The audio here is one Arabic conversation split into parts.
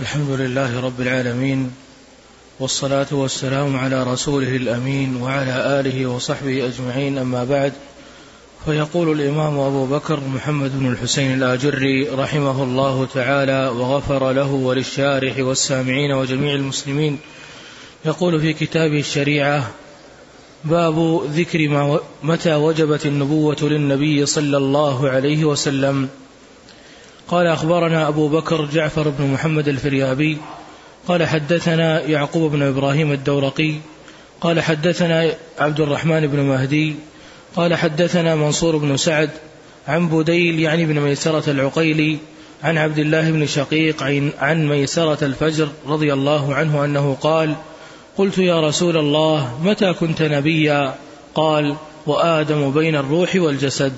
الحمد لله رب العالمين والصلاة والسلام على رسوله الأمين وعلى آله وصحبه أجمعين أما بعد فيقول الإمام أبو بكر محمد بن الحسين الآجري رحمه الله تعالى وغفر له وللشارح والسامعين وجميع المسلمين يقول في كتابه الشريعة باب ذكر ما متى وجبت النبوة للنبي صلى الله عليه وسلم. قال أخبرنا أبو بكر جعفر بن محمد الفريابي قال حدثنا يعقوب بن إبراهيم الدورقي قال حدثنا عبد الرحمن بن مهدي قال حدثنا منصور بن سعد عن بديل يعني بن ميسرة العقيلي عن عبد الله بن شقيق عن ميسرة الفجر رضي الله عنه أنه قال قلت يا رسول الله متى كنت نبيا؟ قال وآدم بين الروح والجسد.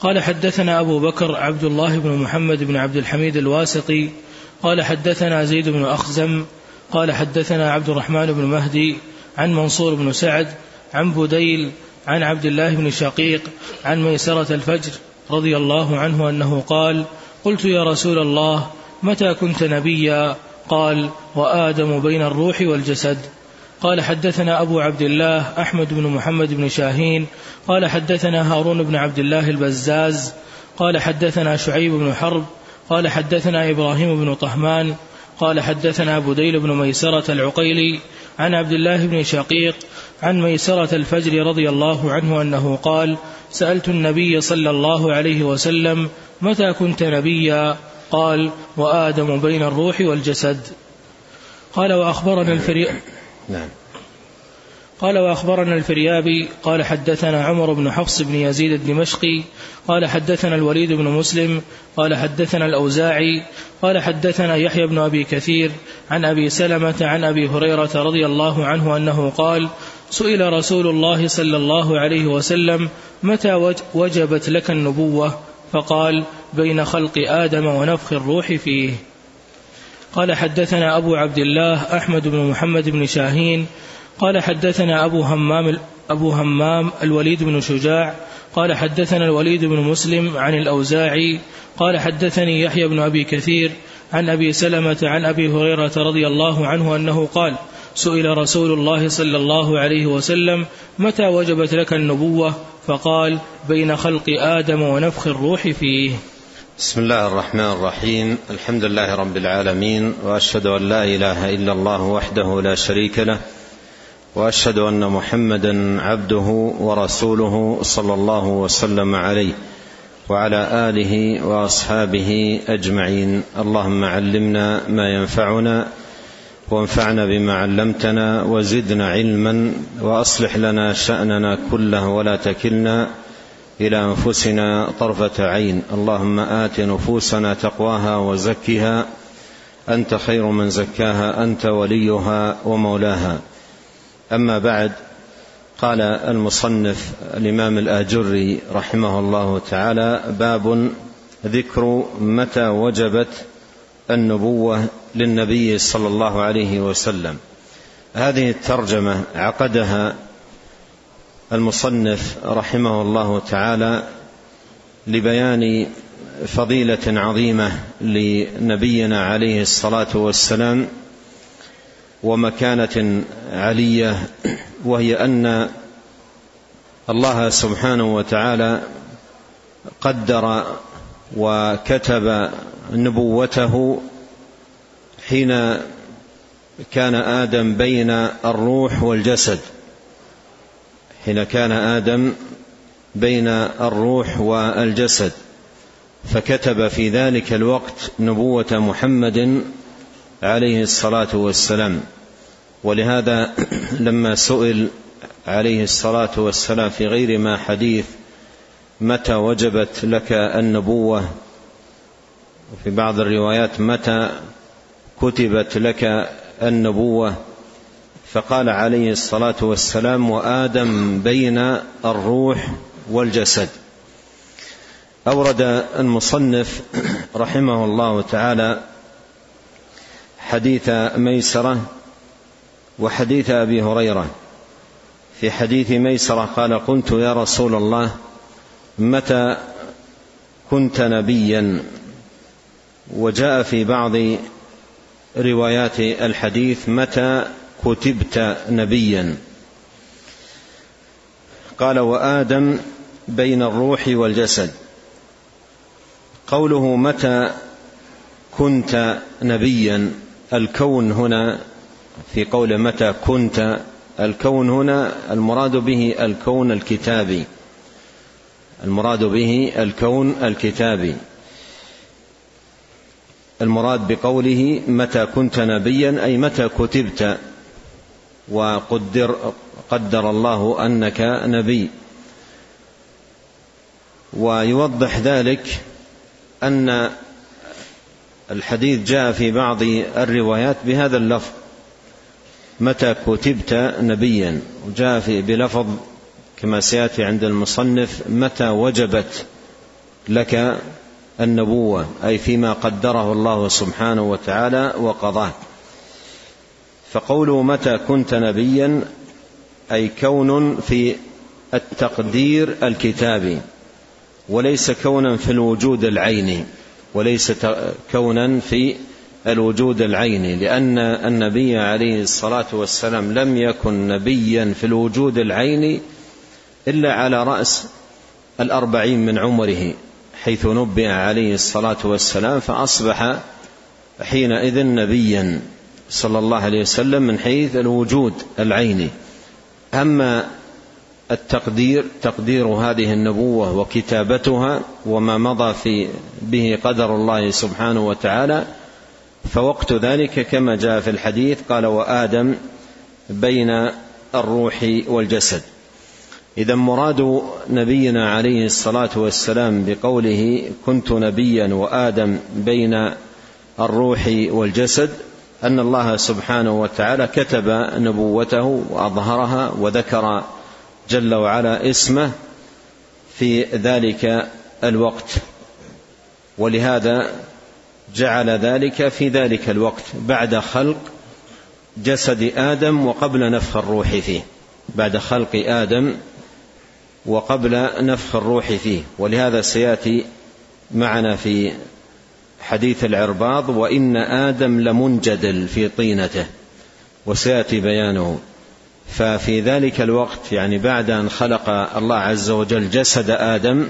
قال حدثنا أبو بكر عبد الله بن محمد بن عبد الحميد الواسطي قال حدثنا زيد بن أخزم قال حدثنا عبد الرحمن بن مهدي عن منصور بن سعد عن بديل عن عبد الله بن شقيق عن ميسرة الفجر رضي الله عنه أنه قال قلت يا رسول الله متى كنت نبيا؟ قال وآدم بين الروح والجسد. قال حدثنا أبو عبد الله أحمد بن محمد بن شاهين قال حدثنا هارون بن عبد الله البزاز قال حدثنا شعيب بن حرب قال حدثنا إبراهيم بن طهمان قال حدثنا بديل بن ميسرة العقيلي عن عبد الله بن شقيق عن ميسرة الفجر رضي الله عنه أنه قال سألت النبي صلى الله عليه وسلم متى كنت نبيا؟ قال وآدم بين الروح والجسد. قال وأخبرنا الفري نعم. قال وأخبرنا الفريابي قال حدثنا عمر بن حفص بن يزيد الدمشقي قال حدثنا الوليد بن مسلم قال حدثنا الأوزاعي قال حدثنا يحيى بن أبي كثير عن أبي سلمة عن أبي هريرة رضي الله عنه أنه قال سئل رسول الله صلى الله عليه وسلم متى وجبت لك النبوة؟ فقال بين خلق آدم ونفخ الروح فيه. قال حدثنا أبو عبد الله أحمد بن محمد بن شاهين قال حدثنا أبو همام أبو همام الوليد بن شجاع قال حدثنا الوليد بن مسلم عن الأوزاعي قال حدثني يحيى بن أبي كثير عن أبي سلمة عن أبي هريرة رضي الله عنه أنه قال سئل رسول الله صلى الله عليه وسلم متى وجبت لك النبوة؟ فقال بين خلق آدم ونفخ الروح فيه. بسم الله الرحمن الرحيم. الحمد لله رب العالمين وأشهد أن لا إله إلا الله وحده لا شريك له وأشهد أن محمدا عبده ورسوله صلى الله وسلم عليه وعلى آله وأصحابه أجمعين. اللهم علمنا ما ينفعنا وانفعنا بما علمتنا وزدنا علما وأصلح لنا شأننا كله ولا تكلنا إلى أنفسنا طرفة عين. اللهم آت نفوسنا تقواها وزكها. أنت خير من زكاها أنت وليها ومولاها. أما بعد قال المصنف الإمام الآجري رحمه الله تعالى باب ذكر متى وجبت النبوة للنبي صلى الله عليه وسلم. هذه الترجمة عقدها المصنف رحمه الله تعالى لبيان فضيلة عظيمة لنبينا عليه الصلاة والسلام ومكانة علية وهي أن الله سبحانه وتعالى قدر وكتب نبوته حين كان آدم بين الروح والجسد. حين كان آدم بين الروح والجسد فكتب في ذلك الوقت نبوة محمد عليه الصلاة والسلام. ولهذا لما سئل عليه الصلاة والسلام في غير ما حديث متى وجبت لك النبوة وفي بعض الروايات متى كتبت لك النبوة فقال عليه الصلاة والسلام وآدم بين الروح والجسد. أورد المصنف رحمه الله تعالى حديث ميسرة وحديث أبي هريرة. في حديث ميسرة قال قلت يا رسول الله متى كنت نبيا؟ وجاء في بعض روايات الحديث متى كتبت نبيا. قال وآدم بين الروح والجسد. قوله متى كنت نبيا؟ الكون هنا في قول متى كنت الكون هنا المراد به الكون الكتابي. المراد به الكون الكتابي. المراد بقوله متى كنت نبيا أي متى كتبت. وقدر قدر الله أنك نبي. ويوضح ذلك أن الحديث جاء في بعض الروايات بهذا اللفظ متى كتبت نبيا؟ وجاء في بلفظ كما سيأتي عند المصنف متى وجبت لك النبوة؟ أي فيما قدره الله سبحانه وتعالى وقضاه. فقوله متى كنت نبيا؟ أي كون في التقدير الكتابي وليس كونا في الوجود العيني وليس كونا في الوجود العيني لأن النبي عليه الصلاة والسلام لم يكن نبيا في الوجود العيني إلا على رأس الأربعين من عمره حيث نبئ عليه الصلاة والسلام فأصبح حينئذ نبيا. صلى الله عليه وسلم من حيث الوجود العيني. أما التقدير تقدير هذه النبوة وكتابتها وما مضى في به قدر الله سبحانه وتعالى فوقت ذلك كما جاء في الحديث قال وآدم بين الروح والجسد. إذا مراد نبينا عليه الصلاة والسلام بقوله كنت نبيا وآدم بين الروح والجسد أن الله سبحانه وتعالى كتب نبوته وأظهرها وذكر جل وعلا اسمه في ذلك الوقت. ولهذا جعل ذلك في ذلك الوقت بعد خلق جسد آدم وقبل نفخ الروح فيه. بعد خلق آدم وقبل نفخ الروح فيه. ولهذا سيأتي معنا في حديث العرباض وإن آدم لمنجدل في طينته. وسيأتي بيانه. ففي ذلك الوقت يعني بعد أن خلق الله عز وجل جسد آدم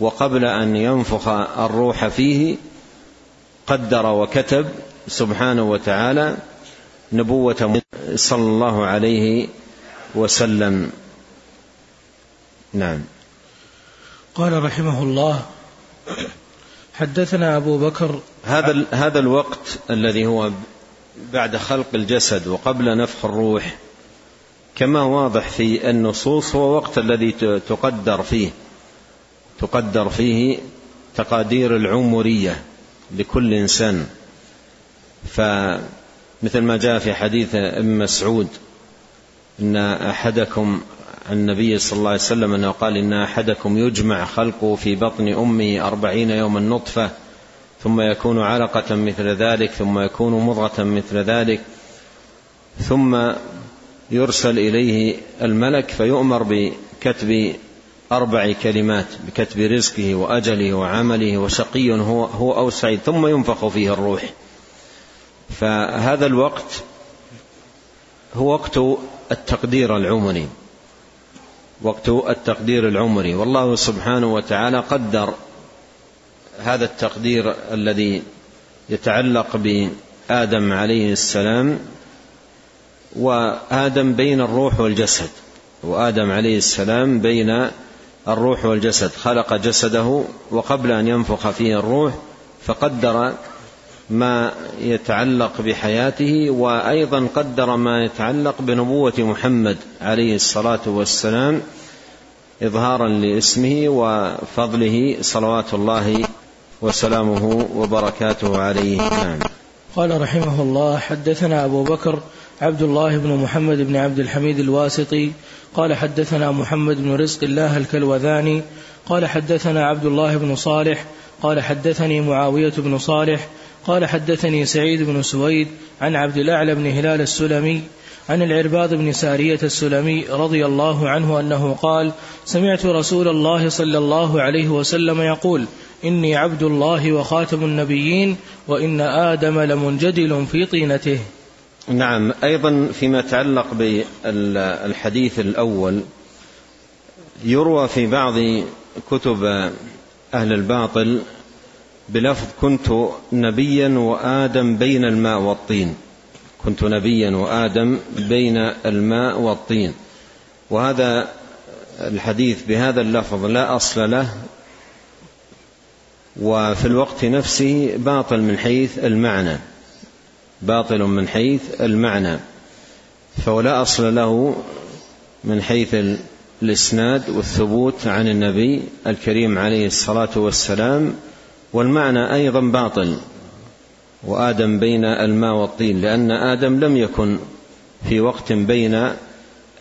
وقبل أن ينفخ الروح فيه قدر وكتب سبحانه وتعالى نبوة صلى الله عليه وسلم. نعم. قال رحمه الله حدثنا أبو بكر هذا هذا الوقت الذي هو بعد خلق الجسد وقبل نفخ الروح كما واضح في النصوص هو وقت الذي تقدر فيه تقدر فيه تقادير العمرية لكل إنسان. فمثل ما جاء في حديث ابن مسعود إن أحدكم النبي صلى الله عليه وسلم أنه قال إن أحدكم يجمع خلقه في بطن امه أربعين يوما نطفة ثم يكون علقة مثل ذلك ثم يكون مضغة مثل ذلك ثم يرسل إليه الملك فيؤمر بكتب أربع كلمات بكتب رزقه وأجله وعمله وشقي هو, هو أو سعيد ثم ينفخ فيه الروح. فهذا الوقت هو وقت التقدير العمري وقت التقدير العمري. والله سبحانه وتعالى قدر هذا التقدير الذي يتعلق بآدم عليه السلام وآدم بين الروح والجسد. وآدم عليه السلام بين الروح والجسد. خلق جسده وقبل أن ينفخ فيه الروح فقدر ما يتعلق بحياته وأيضا قدر ما يتعلق بنبوة محمد عليه الصلاة والسلام اظهارا لاسمه وفضله صلوات الله وسلامه وبركاته عليه. نعم. قال رحمه الله حدثنا أبو بكر عبد الله بن محمد بن عبد الحميد الواسطي قال حدثنا محمد بن رزق الله الكلوذاني قال حدثنا عبد الله بن صالح قال حدثني معاوية بن صالح قال حدثني سعيد بن سويد عن عبد الأعلى بن هلال السلمي عن العرباض بن سارية السلمي رضي الله عنه أنه قال سمعت رسول الله صلى الله عليه وسلم يقول إني عبد الله وخاتم النبيين وإن آدم لمنجدل في طينته. نعم أيضا فيما يتعلق بالحديث الأول يروى في بعض كتب أهل الباطل بلفظ كنت نبيا وآدم بين الماء والطين. كنت نبيا وآدم بين الماء والطين. وهذا الحديث بهذا اللفظ لا أصل له وفي الوقت نفسه باطل من حيث المعنى. باطل من حيث المعنى. فهو لا أصل له من حيث الإسناد والثبوت عن النبي الكريم عليه الصلاة والسلام والمعنى أيضا باطل. وآدم بين الماء والطين لأن آدم لم يكن في وقت بين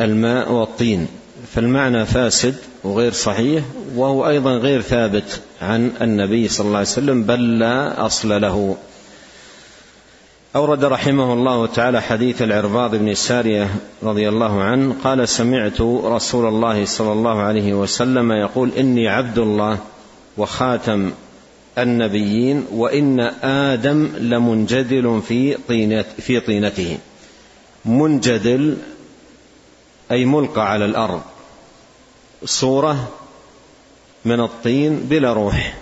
الماء والطين. فالمعنى فاسد وغير صحيح وهو أيضا غير ثابت عن النبي صلى الله عليه وسلم بل لا أصل له. أورد رحمه الله تعالى حديث العرباض بن سارية رضي الله عنه قال سمعت رسول الله صلى الله عليه وسلم يقول إني عبد الله وخاتم النبيين وإن آدم لمنجدل في طينة في طينته. منجدل أي ملقى على الأرض. صورة من الطين بلا روح.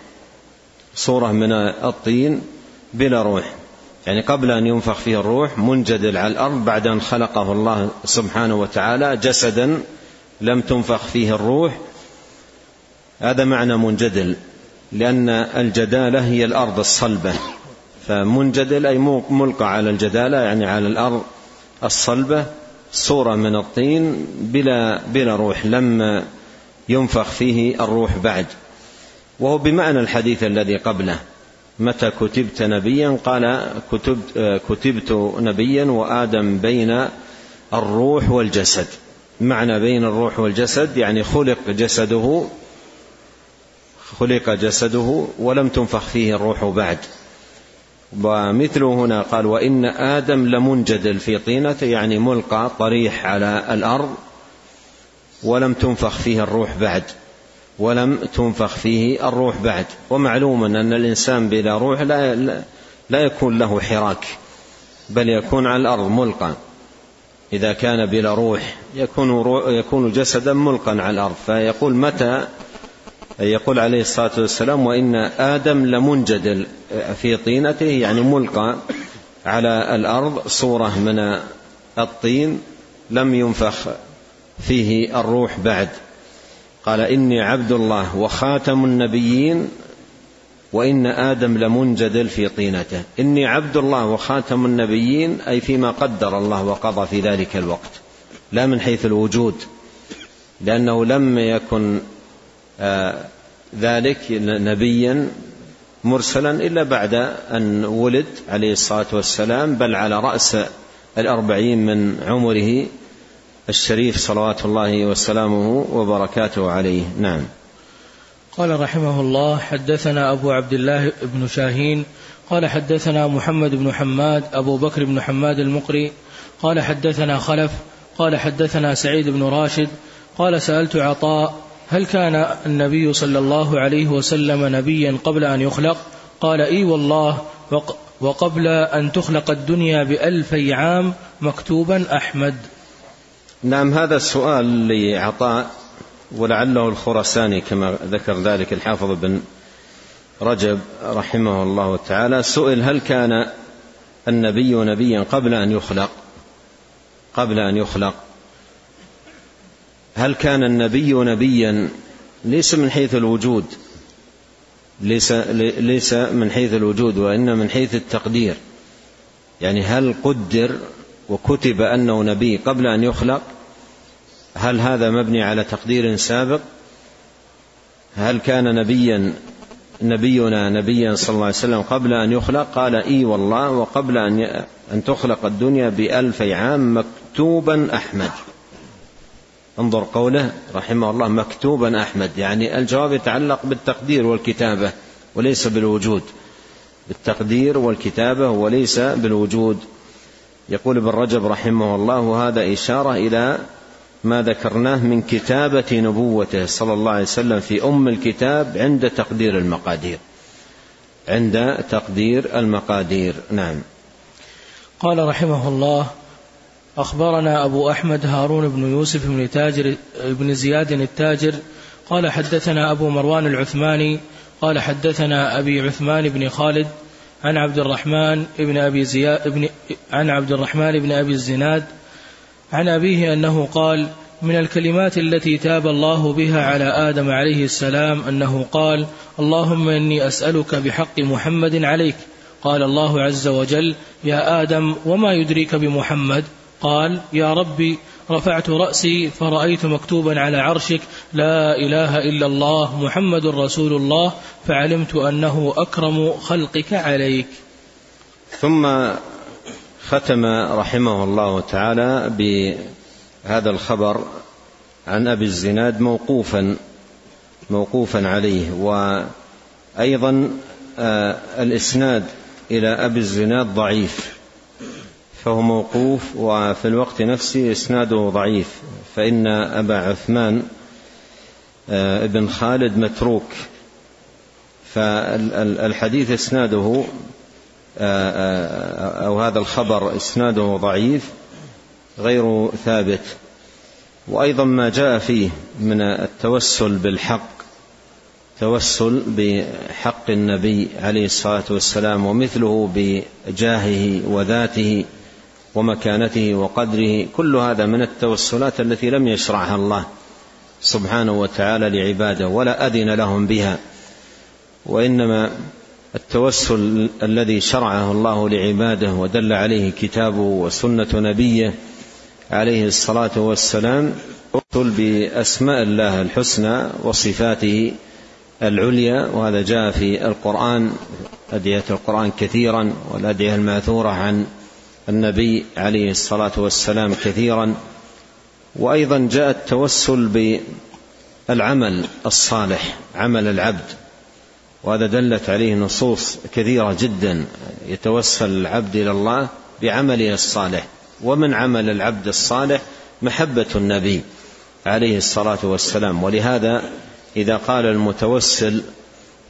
صورة من الطين بلا روح. يعني قبل أن ينفخ فيه الروح منجدل على الأرض بعد أن خلقه الله سبحانه وتعالى جسدا لم تنفخ فيه الروح. هذا معنى منجدل. لأن الجدالة هي الأرض الصلبة. فمنجدل أي ملقى على الجدالة يعني على الأرض الصلبة صورة من الطين بلا بلا روح لم ينفخ فيه الروح بعد. وهو بمعنى الحديث الذي قبله. متى كتبت نبيا؟ قال كتبت, كتبت نبيا وآدم بين الروح والجسد. معنى بين الروح والجسد يعني خلق جسده خلق جسده ولم تنفخ فيه الروح بعد. ومثله هنا قال وإن آدم لمنجدل في طينته يعني ملقى طريح على الأرض ولم تنفخ فيه الروح بعد. ولم تنفخ فيه الروح بعد. ومعلوم أن الإنسان بلا روح لا, لا يكون له حراك بل يكون على الأرض ملقى. إذا كان بلا روح يكون, يكون جسدا ملقا على الأرض. فيقول متى يقول عليه الصلاة والسلام وإن آدم لمنجدل في طينته يعني ملقى على الأرض صورة من الطين لم ينفخ فيه الروح بعد. قال إني عبد الله وخاتم النبيين وإن آدم لمنجدل في طينته. إني عبد الله وخاتم النبيين أي فيما قدر الله وقضى في ذلك الوقت لا من حيث الوجود لأنه لم يكن ذلك نبيا مرسلا إلا بعد أن ولد عليه الصلاة والسلام بل على رأس الأربعين من عمره الشريف صلوات الله وسلامه وبركاته عليه. نعم. قال رحمه الله حدثنا أبو عبد الله بن شاهين قال حدثنا محمد بن حماد أبو بكر بن حماد المقري قال حدثنا خلف قال حدثنا سعيد بن راشد قال سألت عطاء هل كان النبي صلى الله عليه وسلم نبيا قبل أن يخلق؟ قال إي والله وقبل أن تخلق الدنيا بألفي عام مكتوبا أحمد. نعم هذا السؤال لعطاء ولعله الخرساني كما ذكر ذلك الحافظ بن رجب رحمه الله تعالى. سئل هل كان النبي نبيا قبل أن يخلق؟ قبل أن يخلق. هل كان النبي نبيا ليس من حيث الوجود؟ ليس ليس من حيث الوجود وان من حيث التقدير. يعني هل قدر وكتب أنه نبي قبل أن يخلق؟ هل هذا مبني على تقدير سابق؟ هل كان نبيا نبينا نبيا صلى الله عليه وسلم قبل أن يخلق؟ قال إي والله وقبل أن أن تخلق الدنيا بألفي عام مكتوبا أحمد. انظر قوله رحمه الله مكتوبا أحمد يعني الجواب يتعلق بالتقدير والكتابة وليس بالوجود. بالتقدير والكتابة وليس بالوجود. يقول ابن رجب رحمه الله وهذا إشارة إلى ما ذكرناه من كتابة نبوته صلى الله عليه وسلم في أم الكتاب عند تقدير المقادير. عند تقدير المقادير. نعم. قال رحمه الله أخبرنا أبو أحمد هارون بن يوسف بن تاجر بن زياد التاجر قال حدثنا أبو مروان العثماني قال حدثنا أبي عثمان بن خالد عن عبد الرحمن بن أبي زياد بن عن عبد الرحمن بن أبي الزناد عن أبيه أنه قال من الكلمات التي تاب الله بها على آدم عليه السلام أنه قال اللهم إني أسألك بحق محمد عليك قال الله عز وجل يا آدم وما يدريك بمحمد قال يا ربي رفعت رأسي فرأيت مكتوبا على عرشك لا إله إلا الله محمد رسول الله فعلمت أنه أكرم خلقك عليك. ثم ختم رحمه الله تعالى بهذا الخبر عن أبي الزناد موقوفا موقوفا عليه وأيضا آه، الإسناد إلى أبي الزناد ضعيف. فهو موقوف وفي الوقت نفسه إسناده ضعيف. فإن أبا عثمان آه، ابن خالد متروك. فالحديث إسناده آه، آه، أو هذا الخبر إسناده ضعيف غير ثابت. وأيضا ما جاء فيه من التوسل بالحق توسل بحق النبي عليه الصلاة والسلام ومثله بجاهه وذاته. ومكانته وقدره كل هذا من التوسلات التي لم يشرعها الله سبحانه وتعالى لعباده ولا أذن لهم بها. وإنما التوسل الذي شرعه الله لعباده ودل عليه كتابه وسنة نبيه عليه الصلاة والسلام توسل بأسماء الله الحسنى وصفاته العليا وهذا جاء في القرآن ادعيه القرآن كثيرا والادعيه المأثورة عن النبي عليه الصلاة والسلام كثيرا وأيضا جاء التوسل بالعمل الصالح عمل العبد وهذا دلت عليه نصوص كثيرة جدا يتوسل العبد إلى الله بعمله الصالح ومن عمل العبد الصالح محبة النبي عليه الصلاة والسلام. ولهذا إذا قال المتوسل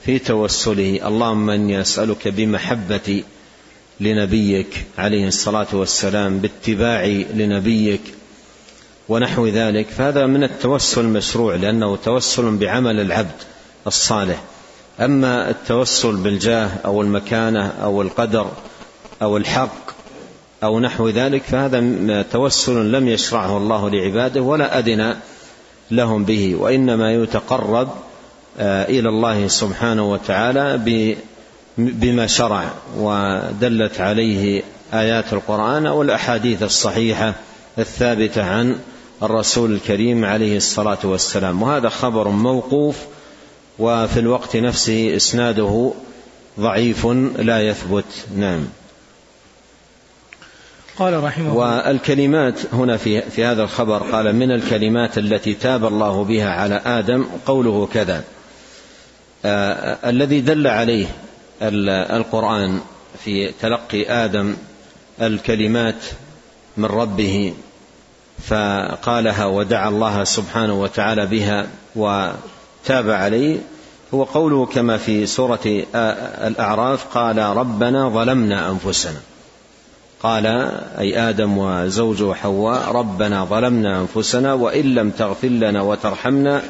في توسله اللهم إني أسألك بمحبتي لنبيك عليه الصلاة والسلام باتباعي لنبيك ونحو ذلك. فهذا من التوسل المشروع لأنه توسل بعمل العبد الصالح. أما التوسل بالجاه أو المكانة أو القدر أو الحق أو نحو ذلك فهذا توسل لم يشرعه الله لعباده ولا أذن لهم به وإنما يتقرب آه، إلى الله سبحانه وتعالى بما شرع ودلت عليه آيات القرآن أو الأحاديث الصحيحة الثابتة عن الرسول الكريم عليه الصلاة والسلام. وهذا خبر موقوف وفي الوقت نفسه إسناده ضعيف لا يثبت. نعم. قال رحمه والكلمات هنا في في هذا الخبر قال من الكلمات التي تاب الله بها على آدم قوله كذا. آه الذي دل عليه القرآن في تلقي آدم الكلمات من ربه فقالها ودعا الله سبحانه وتعالى بها وتاب عليه. هو قوله كما في سورة الأعراف قال ربنا ظلمنا أنفسنا. قال أي آدم وزوجه حواء ربنا ظلمنا أنفسنا وإن لم تغفر لنا وترحمنا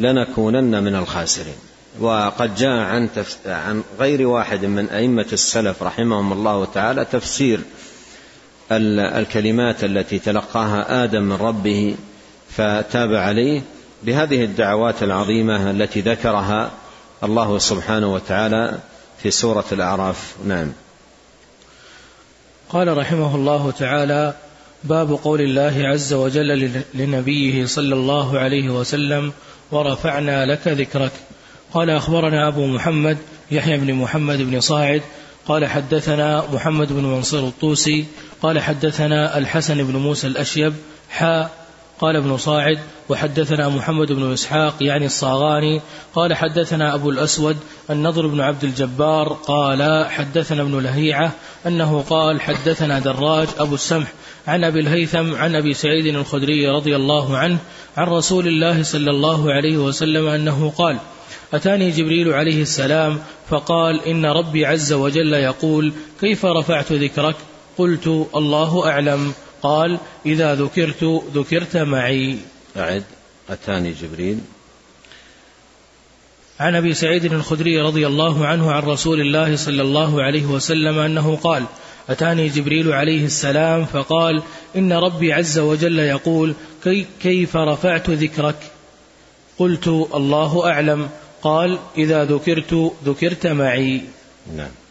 لنكونن من الخاسرين. وقد جاء عن عن غير واحد من أئمة السلف رحمهم الله تعالى تفسير الكلمات التي تلقاها آدم من ربه فتاب عليه بهذه الدعوات العظيمة التي ذكرها الله سبحانه وتعالى في سورة الأعراف. نعم. قال رحمه الله تعالى باب قول الله عز وجل لنبيه صلى الله عليه وسلم ورفعنا لك ذكرك. قال أخبرنا أبو محمد يحيى بن محمد بن صاعد قال حدثنا محمد بن منصور الطوسي قال حدثنا الحسن بن موسى الأشيب حاء قال ابن صاعد وحدثنا محمد بن إسحاق يعني الصاغاني قال حدثنا أبو الأسود النضر بن عبد الجبار قال حدثنا ابن لهيعة أنه قال حدثنا دراج أبو السمح عن أبي الهيثم عن أبي سعيد الخدري رضي الله عنه عن رسول الله صلى الله عليه وسلم أنه قال أتاني جبريل عليه السلام فقال إن ربي عز وجل يقول كيف رفعت ذكرك؟ قلت الله أعلم. قال إذا ذكرت ذكرت معي. أعد. أتاني جبريل. عن أبي سعيد الخدري رضي الله عنه عن رسول الله صلى الله عليه وسلم أنه قال أتاني جبريل عليه السلام فقال إن ربي عز وجل يقول كي كيف رفعت ذكرك؟ قلت الله أعلم. قال إذا ذكرت ذكرت معي. نعم.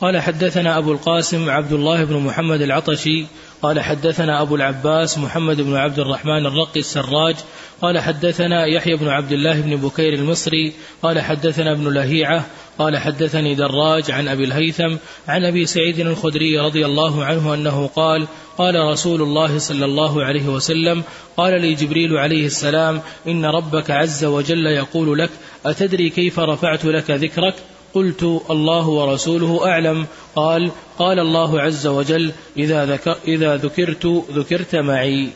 قال حدثنا أبو القاسم عبد الله بن محمد العطشي قال حدثنا أبو العباس محمد بن عبد الرحمن الرقي السراج قال حدثنا يحيى بن عبد الله بن بكير المصري قال حدثنا ابن لهيعة قال حدثني دراج عن أبي الهيثم عن أبي سعيد الخدري رضي الله عنه أنه قال قال رسول الله صلى الله عليه وسلم قال لي جبريل عليه السلام إن ربك عز وجل يقول لك أتدري كيف رفعت لك ذكرك؟ قلت الله ورسوله أعلم. قال قال الله عز وجل إذا, ذكر إذا ذكرت ذكرت معي.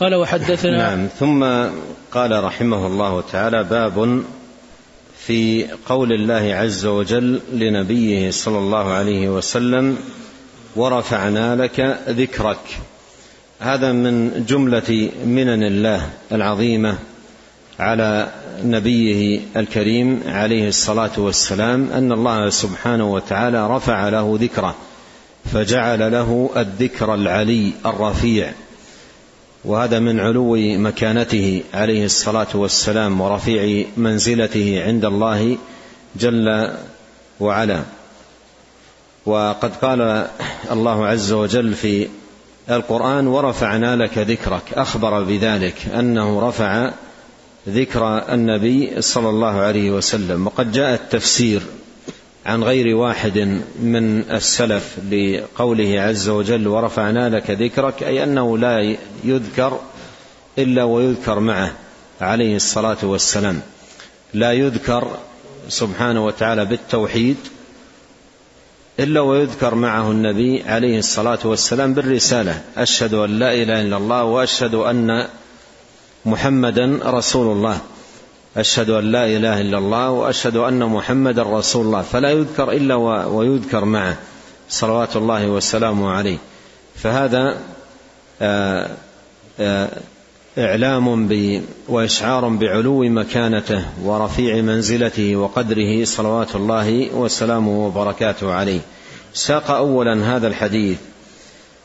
قال وحدثنا نعم ثم قال رحمه الله تعالى باب في قول الله عز وجل لنبيه صلى الله عليه وسلم ورفعنا لك ذكرك. هذا من جملة منن الله العظيمة على نبيه الكريم عليه الصلاة والسلام أن الله سبحانه وتعالى رفع له ذكره فجعل له الذكر العلي الرفيع وهذا من علو مكانته عليه الصلاة والسلام ورفيع منزلته عند الله جل وعلا. وقد قال الله عز وجل في القرآن ورفعنا لك ذكرك. أخبر بذلك أنه رفع ذكر النبي صلى الله عليه وسلم وقد جاء التفسير عن غير واحد من السلف لقوله عز وجل ورفعنا لك ذكرك أي أنه لا يذكر إلا ويذكر معه عليه الصلاة والسلام. لا يذكر سبحانه وتعالى بالتوحيد إلا ويذكر معه النبي عليه الصلاة والسلام بالرسالة أشهد أن لا إله إلا الله وأشهد أن محمدا رسول الله. أشهد أن لا إله إلا الله وأشهد أن محمدا رسول الله. فلا يذكر إلا ويذكر معه. صلوات الله وسلامه عليه. فهذا آه، آه، إعلام وإشعار بعلو مكانته ورفيع منزلته وقدره صلوات الله وسلامه وبركاته عليه. ساق أولا هذا الحديث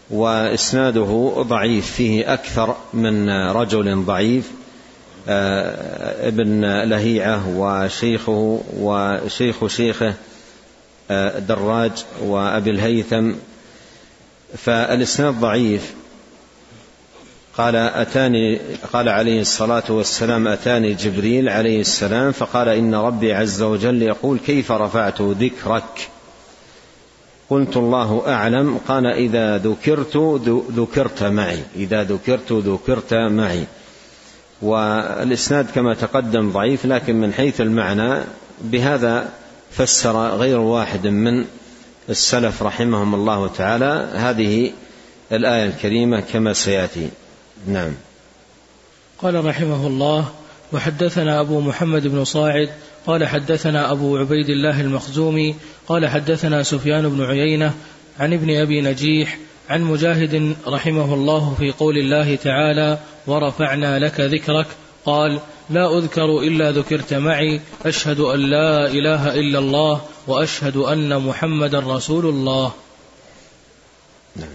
وإسناده ضعيف فيه أكثر من رجل ضعيف آه، ابن لهيعة وشيخه وشيخ شيخه آه، دراج وأبي الهيثم. فالإسناد ضعيف. قال أتاني قال عليه الصلاة والسلام أتاني جبريل عليه السلام فقال إن ربي عز وجل يقول كيف رفعت ذكرك؟ قلت الله أعلم قال إذا ذكرت ذكرت معي. إذا ذكرت ذكرت معي. والإسناد كما تقدم ضعيف لكن من حيث المعنى بهذا فسر غير واحد من السلف رحمهم الله تعالى هذه الآية الكريمة كما سيأتي. نعم. قال رحمه الله وحدثنا أبو محمد بن صاعد قال حدثنا أبو عبيد الله المخزومي قال حدثنا سفيان بن عيينة عن ابن أبي نجيح عن مجاهد رحمه الله في قول الله تعالى ورفعنا لك ذكرك قال لا أذكر إلا ذكرت معي أشهد أن لا إله إلا الله وأشهد أن محمدا رسول الله نعم.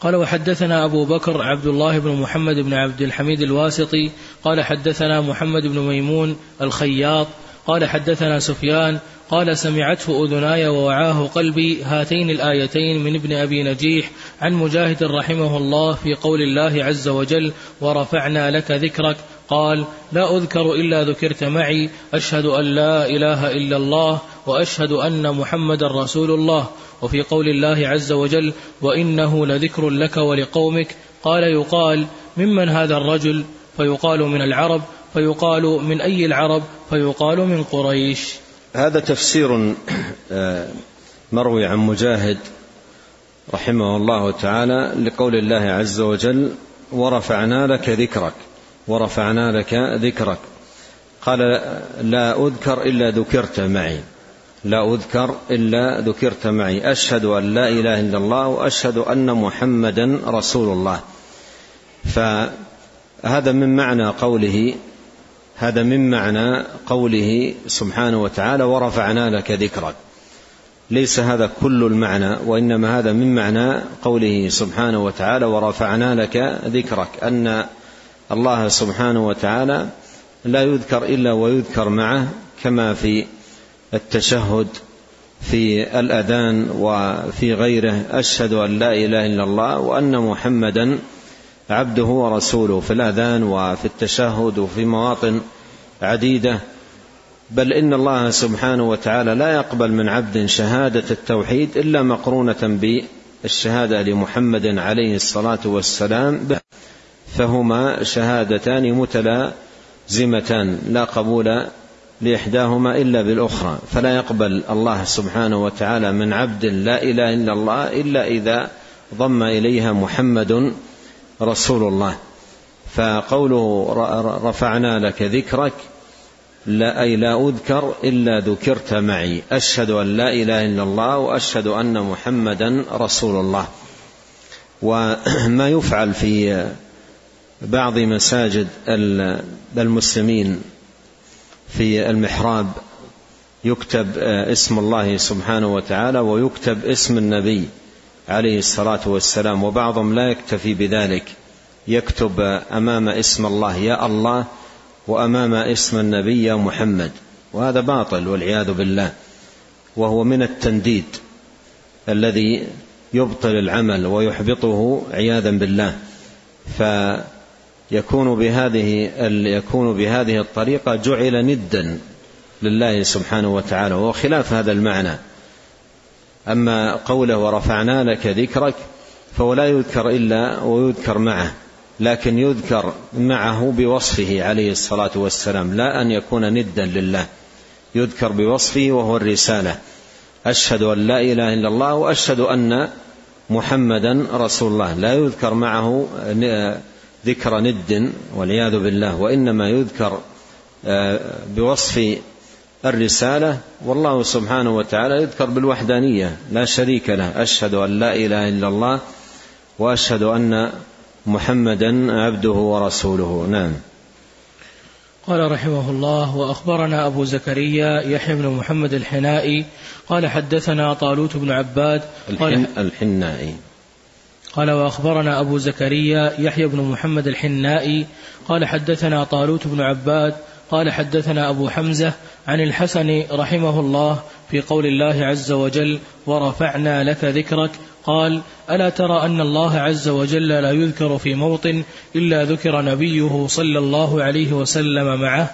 قال وحدثنا أبو بكر عبد الله بن محمد بن عبد الحميد الواسطي قال حدثنا محمد بن ميمون الخياط قال حدثنا سفيان قال سمعته أذناي ووعاه قلبي هاتين الآيتين من ابن أبي نجيح عن مجاهد رحمه الله في قول الله عز وجل ورفعنا لك ذكرك. قال لا أذكر إلا ذكرت معي أشهد أن لا إله إلا الله وأشهد أن محمدا رسول الله. وفي قول الله عز وجل وإنه لذكر لك ولقومك. قال يقال ممن هذا الرجل؟ فيقال من العرب فيقال من أي العرب؟ فيقال من قريش. هذا تفسير آه، مروي عن مجاهد رحمه الله تعالى لقول الله عز وجل ورفعنا لك ذكرك ورفعنا لك ذكرك. قال لا أذكر إلا ذكرت معي لا أذكر إلا ذكرت معي. أشهد أن لا إله إلا الله وأشهد أن محمدا رسول الله. فهذا من معنى قوله هذا من معنى قوله سبحانه وتعالى ورفعنا لك ذكرك ليس هذا كل المعنى وإنما هذا من معنى قوله سبحانه وتعالى ورفعنا لك ذكرك أن الله سبحانه وتعالى لا يذكر إلا ويذكر معه كما في التشهد في الأذان وفي غيره أشهد أن لا إله إلا الله وأن محمدا عبده ورسوله في الآذان وفي التشهد وفي مواطن عديدة. بل إن الله سبحانه وتعالى لا يقبل من عبد شهادة التوحيد إلا مقرونة بالشهادة لمحمد عليه الصلاة والسلام. فهما شهادتان متلازمتان لا قبول لإحداهما إلا بالأخرى. فلا يقبل الله سبحانه وتعالى من عبد لا إله إلا الله إلا إذا ضم إليها محمد رسول الله. فقوله رفعنا لك ذكرك لا أي لا أذكر إلا ذكرت معي. أشهد أن لا إله إلا الله وأشهد أن محمدا رسول الله. وما يفعل في بعض مساجد المسلمين في المحراب يكتب اسم الله سبحانه وتعالى ويكتب اسم النبي. عليه الصلاة والسلام وبعضهم لا يكتفي بذلك. يكتب أمام اسم الله يا الله وأمام اسم النبي يا محمد. وهذا باطل والعياذ بالله. وهو من التنديد الذي يبطل العمل ويحبطه عياذا بالله. فيكون بهذه يكون بهذه الطريقة جعل ندا لله سبحانه وتعالى وهو خلاف هذا المعنى. أما قوله ورفعنا لك ذكرك فهو لا يذكر إلا ويذكر معه لكن يذكر معه بوصفه عليه الصلاة والسلام لا أن يكون ندا لله يذكر بوصفه وهو الرسالة. أشهد أن لا إله إلا الله وأشهد أن محمدا رسول الله. لا يذكر معه ذكر ند والعياذ بالله وإنما يذكر آه، بوصف الرسالة والله سبحانه وتعالى يذكر بالوحدانية لا شريك له أشهد أن لا إله إلا الله وأشهد أن محمدا عبده ورسوله. نعم. قال رحمه الله وأخبرنا أبو زكريا يحيى بن محمد الحنائي قال حدثنا طالوت بن عباد قال الحنائي. قال وأخبرنا أبو زكريا يحيى بن محمد الحنائي قال حدثنا طالوت بن عباد قال حدثنا أبو حمزة عن الحسن رحمه الله في قول الله عز وجل ورفعنا لك ذكرك قال ألا ترى أن الله عز وجل لا يذكر في موطن إلا ذكر نبيه صلى الله عليه وسلم معه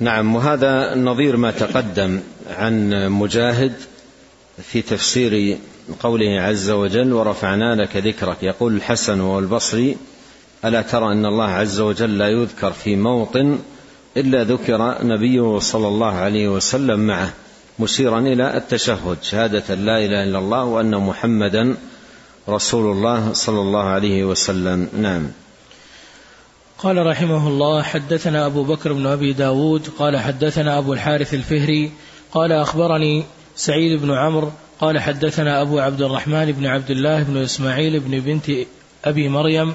نعم وهذا نظير ما تقدم عن مجاهد في تفسير قوله عز وجل ورفعنا لك ذكرك يقول الحسن والبصري ألا ترى أن الله عز وجل لا يذكر في موطن إلا ذكر نبيه صلى الله عليه وسلم معه مشيرا إلى التشهد شهادة لا إله إلا الله وأن محمدا رسول الله صلى الله عليه وسلم. نعم. قال رحمه الله حدثنا أبو بكر بن أبي داود قال حدثنا أبو الحارث الفهري قال أخبرني سعيد بن عمرو قال حدثنا أبو عبد الرحمن بن عبد الله بن إسماعيل بن بنت أبي مريم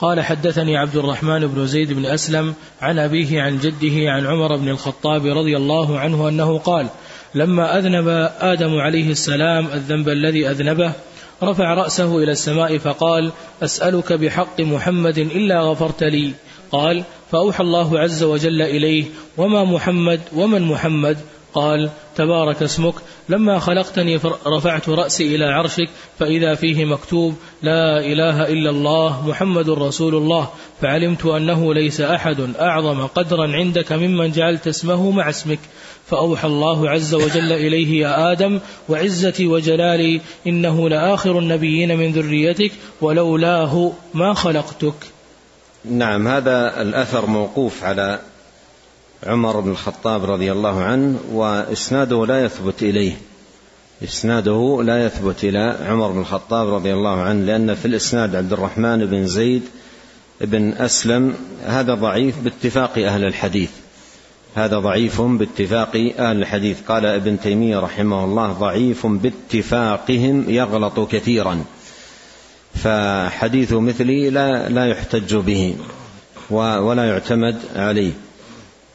قال حدثني عبد الرحمن بن زيد بن أسلم عن أبيه عن جده عن عمر بن الخطاب رضي الله عنه أنه قال لما أذنب آدم عليه السلام الذنب الذي أذنبه رفع رأسه إلى السماء فقال أسألك بحق محمد إلا غفرت لي. قال فأوحى الله عز وجل إليه وما محمد ومن محمد قال تبارك اسمك لما خلقتني رفعت رأسي إلى عرشك فإذا فيه مكتوب لا إله إلا الله محمد رسول الله فعلمت أنه ليس أحد أعظم قدرا عندك ممن جعلت اسمه مع اسمك. فأوحى الله عز وجل إليه يا آدم وعزتي وجلالي إنه لآخر النبيين من ذريتك ولولاه ما خلقتك. نعم هذا الأثر موقوف على عمر بن الخطاب رضي الله عنه وإسناده لا يثبت إليه. إسناده لا يثبت إلى عمر بن الخطاب رضي الله عنه لأن في الإسناد عبد الرحمن بن زيد بن أسلم هذا ضعيف باتفاق أهل الحديث. هذا ضعيف باتفاق أهل الحديث. قال ابن تيمية رحمه الله ضعيف باتفاقهم يغلط كثيرا. فحديث مثلي لا لا يحتج به ولا يعتمد عليه.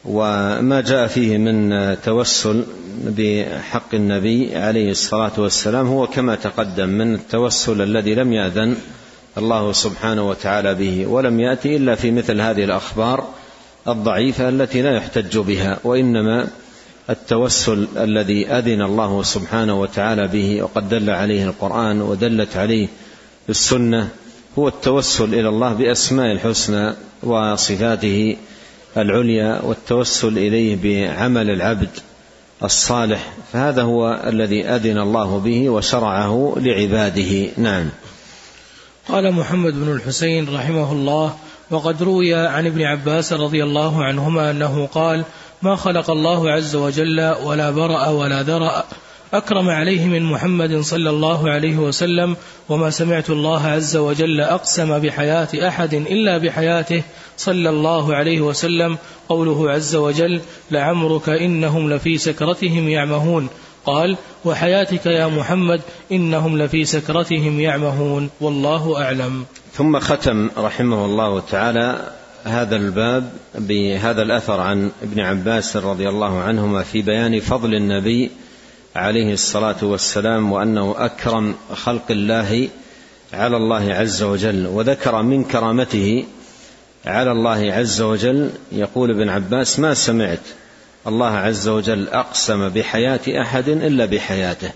وما جاء فيه من توسل بحق النبي عليه الصلاة والسلام هو كما تقدم من التوسل الذي لم يأذن الله سبحانه وتعالى به ولم يأتي إلا في مثل هذه الأخبار الضعيفة التي لا يحتج بها وإنما التوسل الذي أذن الله سبحانه وتعالى به وقد دل عليه القرآن ودلت عليه السنة هو التوسل إلى الله بأسماء الحسنى وصفاته العليا والتوسل إليه بعمل العبد الصالح فهذا هو الذي أذن الله به وشرعه لعباده. نعم. قال محمد بن الحسين رحمه الله وقد روي عن ابن عباس رضي الله عنهما أنه قال ما خلق الله عز وجل ولا برأ ولا ذرأ أكرم عليه من محمد صلى الله عليه وسلم وما سمعت الله عز وجل أقسم بحياة أحد إلا بحياته صلى الله عليه وسلم. قوله عز وجل لعمرك إنهم لفي سكرتهم يعمهون. قال وحياتك يا محمد إنهم لفي سكرتهم يعمهون. والله أعلم. ثم ختم رحمه الله تعالى هذا الباب بهذا الأثر عن ابن عباس رضي الله عنهما في بيان فضل النبي عليه الصلاة والسلام وأنه أكرم خلق الله على الله عز وجل وذكر من كرامته على الله عز وجل. يقول ابن عباس ما سمعت الله عز وجل أقسم بحياة أحد إلا بحياته.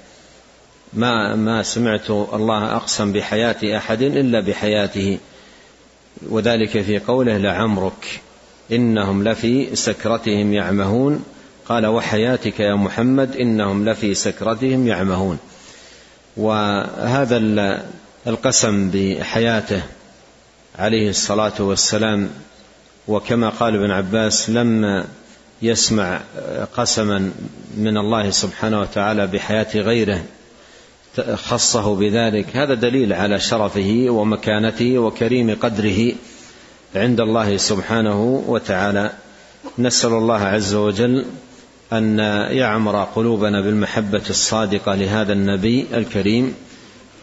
ما ما سمعت الله أقسم بحياة أحد إلا بحياته. وذلك في قوله لعمرك إنهم لفي سكرتهم يعمهون قال وحياتك يا محمد إنهم لفي سكرتهم يعمهون. وهذا القسم بحياته عليه الصلاة والسلام. وكما قال ابن عباس لم يسمع قسما من الله سبحانه وتعالى بحياة غيره خصه بذلك. هذا دليل على شرفه ومكانته وكريم قدره عند الله سبحانه وتعالى. نسأل الله عز وجل أن يعمر قلوبنا بالمحبة الصادقة لهذا النبي الكريم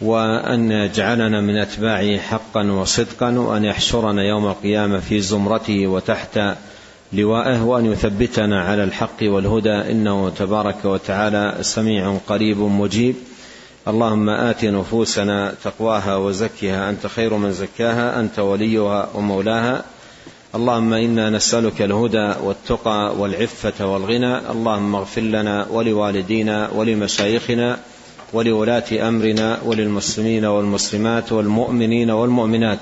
وأن يجعلنا من أتباعه حقا وصدقا وأن يحشرنا يوم القيامة في زمرته وتحت لوائه وأن يثبتنا على الحق والهدى. إنه تبارك وتعالى سميع قريب مجيب. اللهم آت نفوسنا تقواها وزكها. أنت خير من زكاها أنت وليها ومولاها. اللهم إنا نسألك الهدى والتقى والعفة والغنى اللهم اغفر لنا ولوالدينا ولمشايخنا ولولاة أمرنا وللمسلمين والمسلمات والمؤمنين والمؤمنات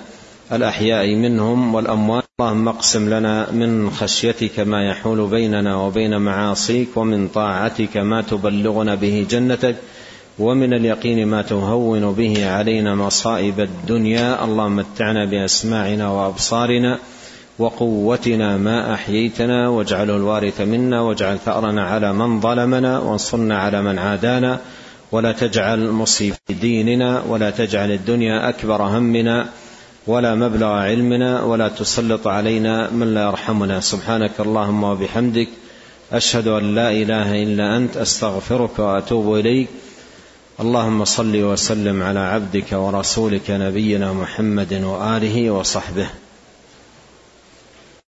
الأحياء منهم والأموات. اللهم اقسم لنا من خشيتك ما يحول بيننا وبين معاصيك ومن طاعتك ما تبلغنا به جنتك ومن اليقين ما تهون به علينا مصائب الدنيا. اللهم متعنا بأسماعنا وأبصارنا وقوتنا ما احييتنا واجعله الوارث منا واجعل ثارنا على من ظلمنا وانصرنا على من عادانا ولا تجعل مصيب ديننا ولا تجعل الدنيا اكبر همنا ولا مبلغ علمنا ولا تسلط علينا من لا يرحمنا سبحانك اللهم وبحمدك اشهد ان لا اله الا انت استغفرك واتوب اليك اللهم صل وسلم على عبدك ورسولك نبينا محمد واله وصحبه